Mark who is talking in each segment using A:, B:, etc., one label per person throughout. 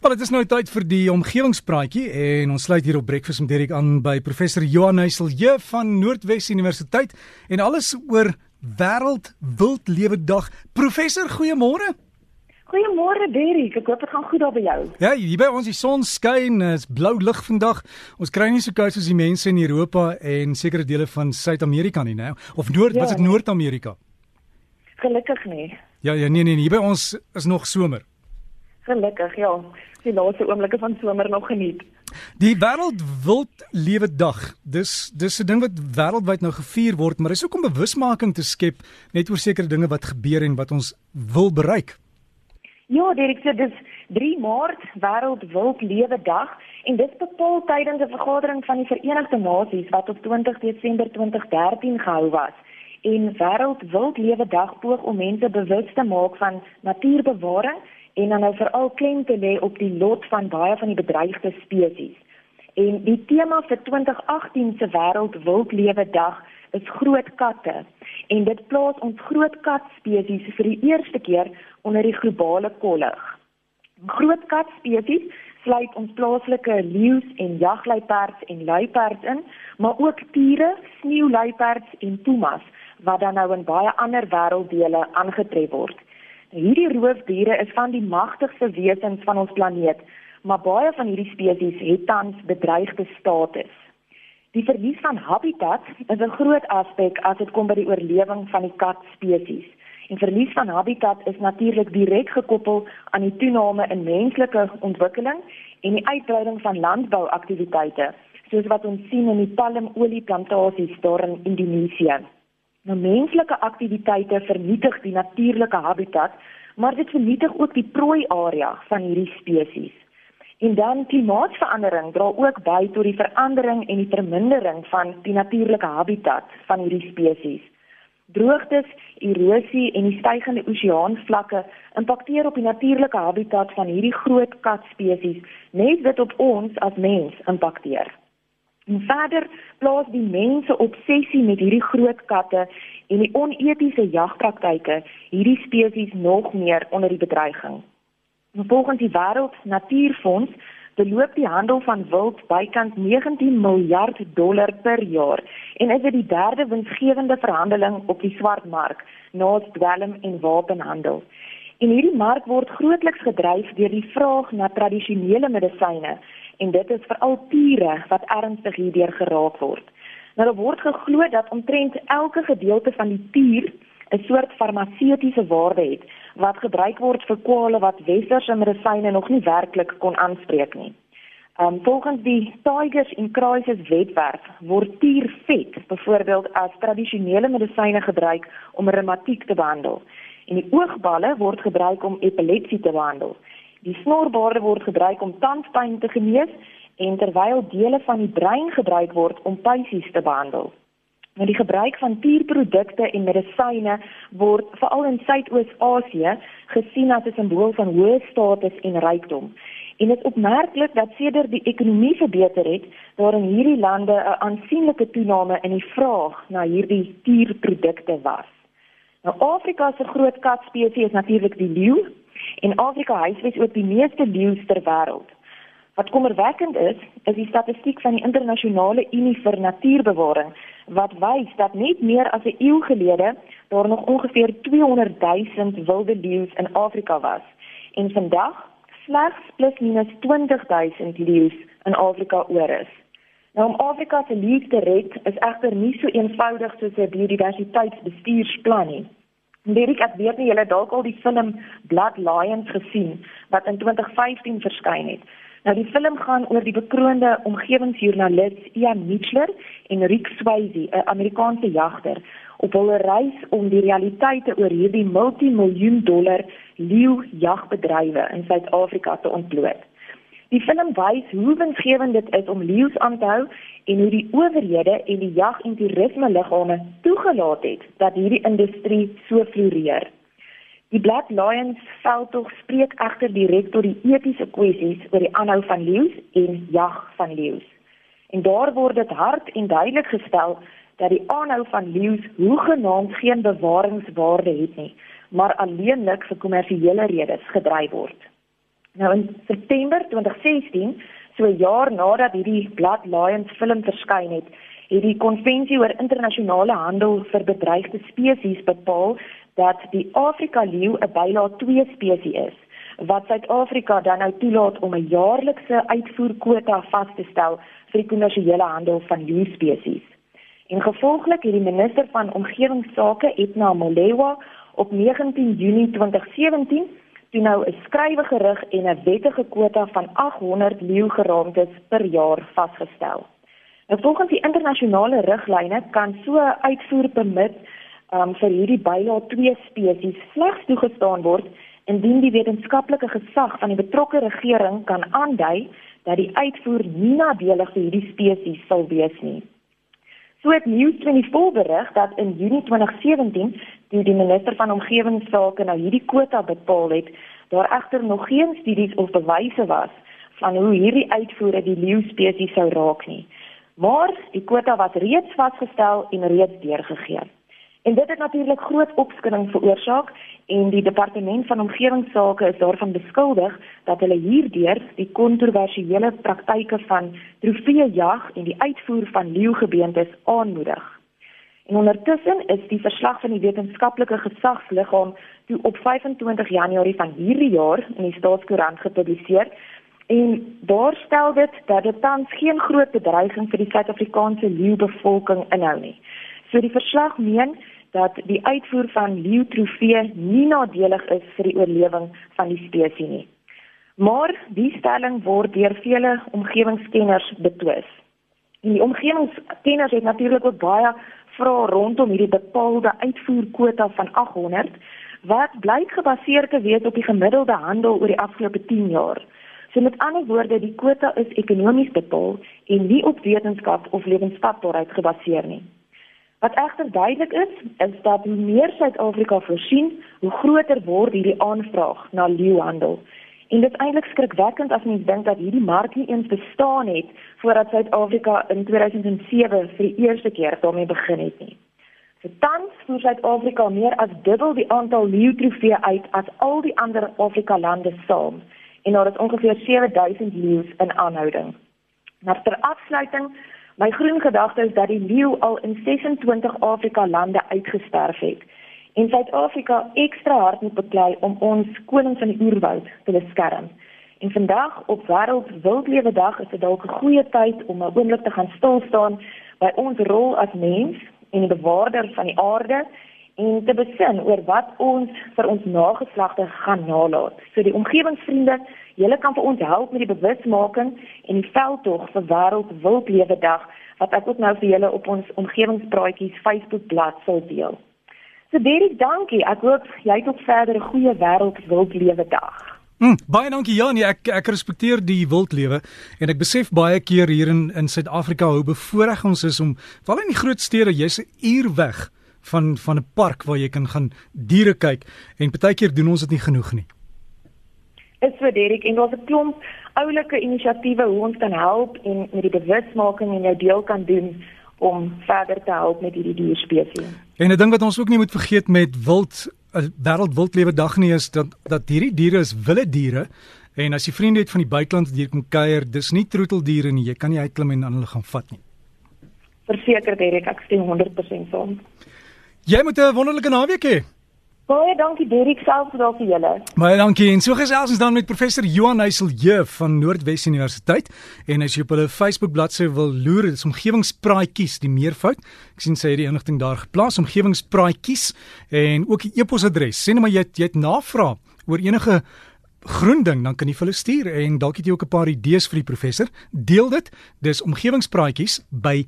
A: Wel, dit is nou tyd vir die omgewingspraatjie en ons sluit hier op Breakfast met Derek aan by professor Johan Heiselje van Noordwes Universiteit en alles oor Wêreld Wildlewe Dag. Professor, goeiemôre.
B: Goeiemôre Derek, ek hoop dit gaan goed daar by jou.
A: Ja, hier by ons die son skyn, is blou lig vandag. Ons kry nie so koud soos die mense in Europa en sekere dele van Suid-Amerika nie, né? Of Noord, ja, wat is dit Noord-Amerika?
B: Gelukkig nie.
A: Ja, ja, nee nee, hier by ons is nog somer.
B: Gelukkig, ja. Die laaste oomblikke van somer nog geniet.
A: Die wêreld wild lewe dag. Dis dis 'n ding wat wêreldwyd nou gevier word, maar dis ook om bewusmaking te skep net oor sekere dinge wat gebeur en wat ons wil bereik.
B: Ja, Dirk, so dis 3 Maart wêreld wild lewe dag en dit bepaal tydens 'n vergadering van die Verenigde Nasies wat op 20 Desember 2013 gehou was. En wêreld wild lewe dag poog om mense bewus te maak van natuurbewaring en dan nou veral klem te lê op die lot van baie van die bedreigde spesies. En die tema vir 2018 se wêreld wildlewe dag is groot katte en dit plaas ons groot kat spesies vir die eerste keer onder die globale kollig. Groot kat spesies sluit ons plaaslike leeu's en jagluiperds en luiperds in, maar ook tiere, sneeuluiperds en pumas wat dan nou in baie ander wêrelddele aangetref word. Hierdie roofdiere is van die magtigste wesens van ons planeet, maar baie van hierdie spesies het tans bedreigde status. Die verlies van habitat is 'n groot aspek as dit kom by die oorlewing van die katspesies. En verlies van habitat is natuurlik direk gekoppel aan die toename in menslike ontwikkeling en die uitbreiding van landbouaktiwiteite, soos wat ons sien in die palmolieplantasies daar in Indonesië. Nou menslike aktiwiteite vernietig die natuurlike habitat, maar dit vernietig ook die prooi area van hierdie spesies. En dan klimaatsverandering dra ook by tot die verandering en die vermindering van die natuurlike habitat van hierdie spesies. Droogtes, erosie en die stygende oseaanvlakke impakteer op die natuurlike habitat van hierdie groot katspesies, net wat op ons as mens impakteer. En verder plaas die mense obsessie met hierdie groot katte en die onetiese jagpraktyke hierdie spesies nog meer onder die bedreiging. Volgens die Wêreld Natuurfonds beloop die handel van wild bykans 19 miljard dollar per jaar en is dit die derde winsgewende verhandeling op die swartmark na dwelm en wapenhandel. En hierdie mark word grootliks gedryf deur die vraag na tradisionele medisyne en dit is veral tiere wat ernstig hierdeur geraak word. Nou daar word geglo dat omtrent elke gedeelte van die tier 'n soort farmaseutiese waarde het wat gebruik word vir kwale wat westerse medisyne nog nie werklik kon aanspreek nie. Um volgens die Tigers in Crisis wetwerk word tiervet byvoorbeeld as tradisionele medisyne gebruik om reumatiek te behandel en die oogballe word gebruik om epilepsie te behandel. Die snorbaarde word gebruik om tandpyn te genees en terwyl dele van die brein gebruik word om pysies te behandel. Nou die gebruik van tierprodukte en medisyne word veral in Suidoos-Asië gesien as 'n simbool van hoë status en rykdom. En dit is opmerklik dat sedert die ekonomie verbeter het, daar in hierdie lande 'n aansienlike toename in die vraag na hierdie tierprodukte was. Nou Afrika se groot katspesies is natuurlik die leeu en Afrika huisves ook die meeste leeu's ter wêreld. Wat kommerwekkend is, is die statistiek van die internasionale Unie vir Natuurbewaring wat wys dat net meer as 'n eeu gelede daar nog ongeveer 200 000 wilde leeu's in Afrika was en vandag slegs plus minus 20 000 leeu's in Afrika oor is. Nou om Afrika se leeu's te red is egter nie so eenvoudig soos 'n biodiversiteitsbestuursplan nie. Derek, ek weet nie julle dalk al die film Blood Lions gesien wat in 2015 verskyn het. Nou die film gaan oor die bekroonde omgewingsjoernalis Ian Mitchell en Rick Swayze, 'n Amerikaanse jagter, op hulle reis om die realiteite oor hierdie multimiljoen dollar leeu jagbedrywe in Suid-Afrika te ontbloot. Die film wys hoe winsgewend dit is om leeu's aan te hou en hoe die owerhede en die jag- en toerismeliggame toegelaat het dat hierdie industrie so floreer. Die Black Lions veldtog spreek egter direk tot die etiese kwessies oor die aanhou van leeu's en jag van leeu's. En daar word dit hard en duidelik gestel dat die aanhou van leeu's hoegenaamd geen bewaringswaarde het nie, maar alleenlik vir kommersiële redes gedryf word. Nou in September 2016, so 'n jaar nadat hierdie Blood Lions film verskyn het, het die konvensie oor internasionale handel vir bedreigde spesies bepaal dat die Afrika leeu 'n bylaag 2 spesies is wat Suid-Afrika dan nou toelaat om 'n jaarlikse uitvoerkwota vas te stel vir die kommersiële handel van leeu spesies. En gevolglik het die minister van omgewingsake Etna Molewa op 19 Junie 2017 toe nou 'n skrywe gerig en 'n wettige kwota van 800 leeugeraamtes per jaar vasgestel. Nou volgens die internasionale riglyne kan so 'n uitvoerpermit um, vir hierdie bylae 2 spesies slegs toegestaan word indien die wetenskaplike gesag van die betrokke regering kan aandui dat die uitvoer nie nadelig vir hierdie spesies sal wees nie. So het News24 berig dat in Junie 2017, toe die minister van omgewingsake nou hierdie kwota bepaal het, daar egter nog geen studies of bewyse was van hoe hierdie uitvoere die leeu spesies sou raak nie. Maar die kwota was reeds vasgestel en reeds deurgegee. En dit het natuurlik groot opskudding veroorsaak en die departement van omgewingsake is daarvan beskuldig dat hulle hierdeur die kontroversiële praktyke van trofeejag en die uitvoer van leeugebeentes aanmoedig. En ondertussen is die verslag van die wetenskaplike gesagsliggaam toe op 25 Januarie van hierdie jaar in die Staatskoerant gepubliseer en daar stel dit dat dit tans geen groot bedreiging vir die Suid-Afrikaanse leeubevolking inhou nie. So die verslag meen dat die uitvoer van leeutrofee nie nadelig is vir die oorlewing van die spesies nie. Maar die stelling word deur vele omgewingskenners betwis. En die omgewingskenners het natuurlik ook baie vrae rondom hierdie bepaalde uitvoerkwota van 800 wat blyk gebaseer te wees op die gemiddelde handel oor die afgelope 10 jaar. So met ander woorde, die kwota is ekonomies bepaal en nie op wetenskap of lewensvatbaarheid gebaseer nie. Wat egter duidelik is, is dat hoe meer Suid-Afrika voorsien, hoe groter word hierdie aanvraag na leeuhandel. En dit is eintlik skrikwekkend as mens dink dat hierdie mark nie eens bestaan het voordat Suid-Afrika in 2007 vir die eerste keer daarmee begin het nie. Vir tans voer Suid-Afrika meer as dubbel die aantal leeutrofee uit as al die ander Afrika lande saam en daar is ongeveer 7000 leeu's in aanhouding. Maar ter afsluiting My groen gedagte is dat die leeu al in 26 Afrika lande uitgesterf het en Suid-Afrika ekstra hard moet beklei om ons koning van die oerwoud te beskerm. En vandag op wêreld wildlewe dag is dit dalk 'n goeie tyd om 'n oomblik te gaan stil staan by ons rol as mens en die bewaarder van die aarde en te besin oor wat ons vir ons nageslagte gaan nalat. So die omgewingsvriende Julle kan vir ons help met die bewusmaking en die veldtog vir wêreld wildlewe dag wat ek ook nou vir julle op ons omgewingspraatjies Facebook bladsy sal deel. So baie dankie. Ek hoop jy het ook verder 'n goeie wêreld wildlewe dag.
A: Mm, baie dankie Janie. Ek ek respekteer die wildlewe en ek besef baie keer hier in in Suid-Afrika hoe bevoorreg ons is om veral in die groot stede jy's 'n uur weg van van 'n park waar jy kan gaan diere kyk en baie keer doen ons dit nie genoeg nie
B: is vir Derek en daar's 'n klomp oulike inisiatiewe hoe ons kan help en met die bewusmaking en jou deel kan doen om verder te help met hierdie dierspesies.
A: En 'n ding wat ons ook nie moet vergeet met wild eh, wêreld wildlewe dag nie is dat dat hierdie diere is wilde diere en as jy vriende het van die buiteland wat hier kom kuier, dis nie troeteldiere nie. Jy kan nie uitklim en aan hulle gaan vat nie.
B: Verseker Derek, ek stem 100% saam.
A: Jy moet 'n wonderlike naweek hê.
B: Baie dankie Derek self vir vir julle.
A: Baie dankie. En so gesels ons dan met professor Johan Heisel Jeuf van Noordwes Universiteit en as jy op hulle Facebook bladsy wil loer, dis omgewingspraatjies die meervoud. Ek sien sy het die inligting daar geplaas omgewingspraatjies en ook die e-posadres. Sê net maar jy het, jy het navraag oor enige groen ding, dan kan jy vir hulle stuur en dalk het jy ook 'n paar idees vir die professor. Deel dit. Dis omgewingspraatjies by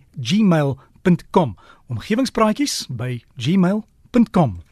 A: gmail.com. omgewingspraatjies by gmail.com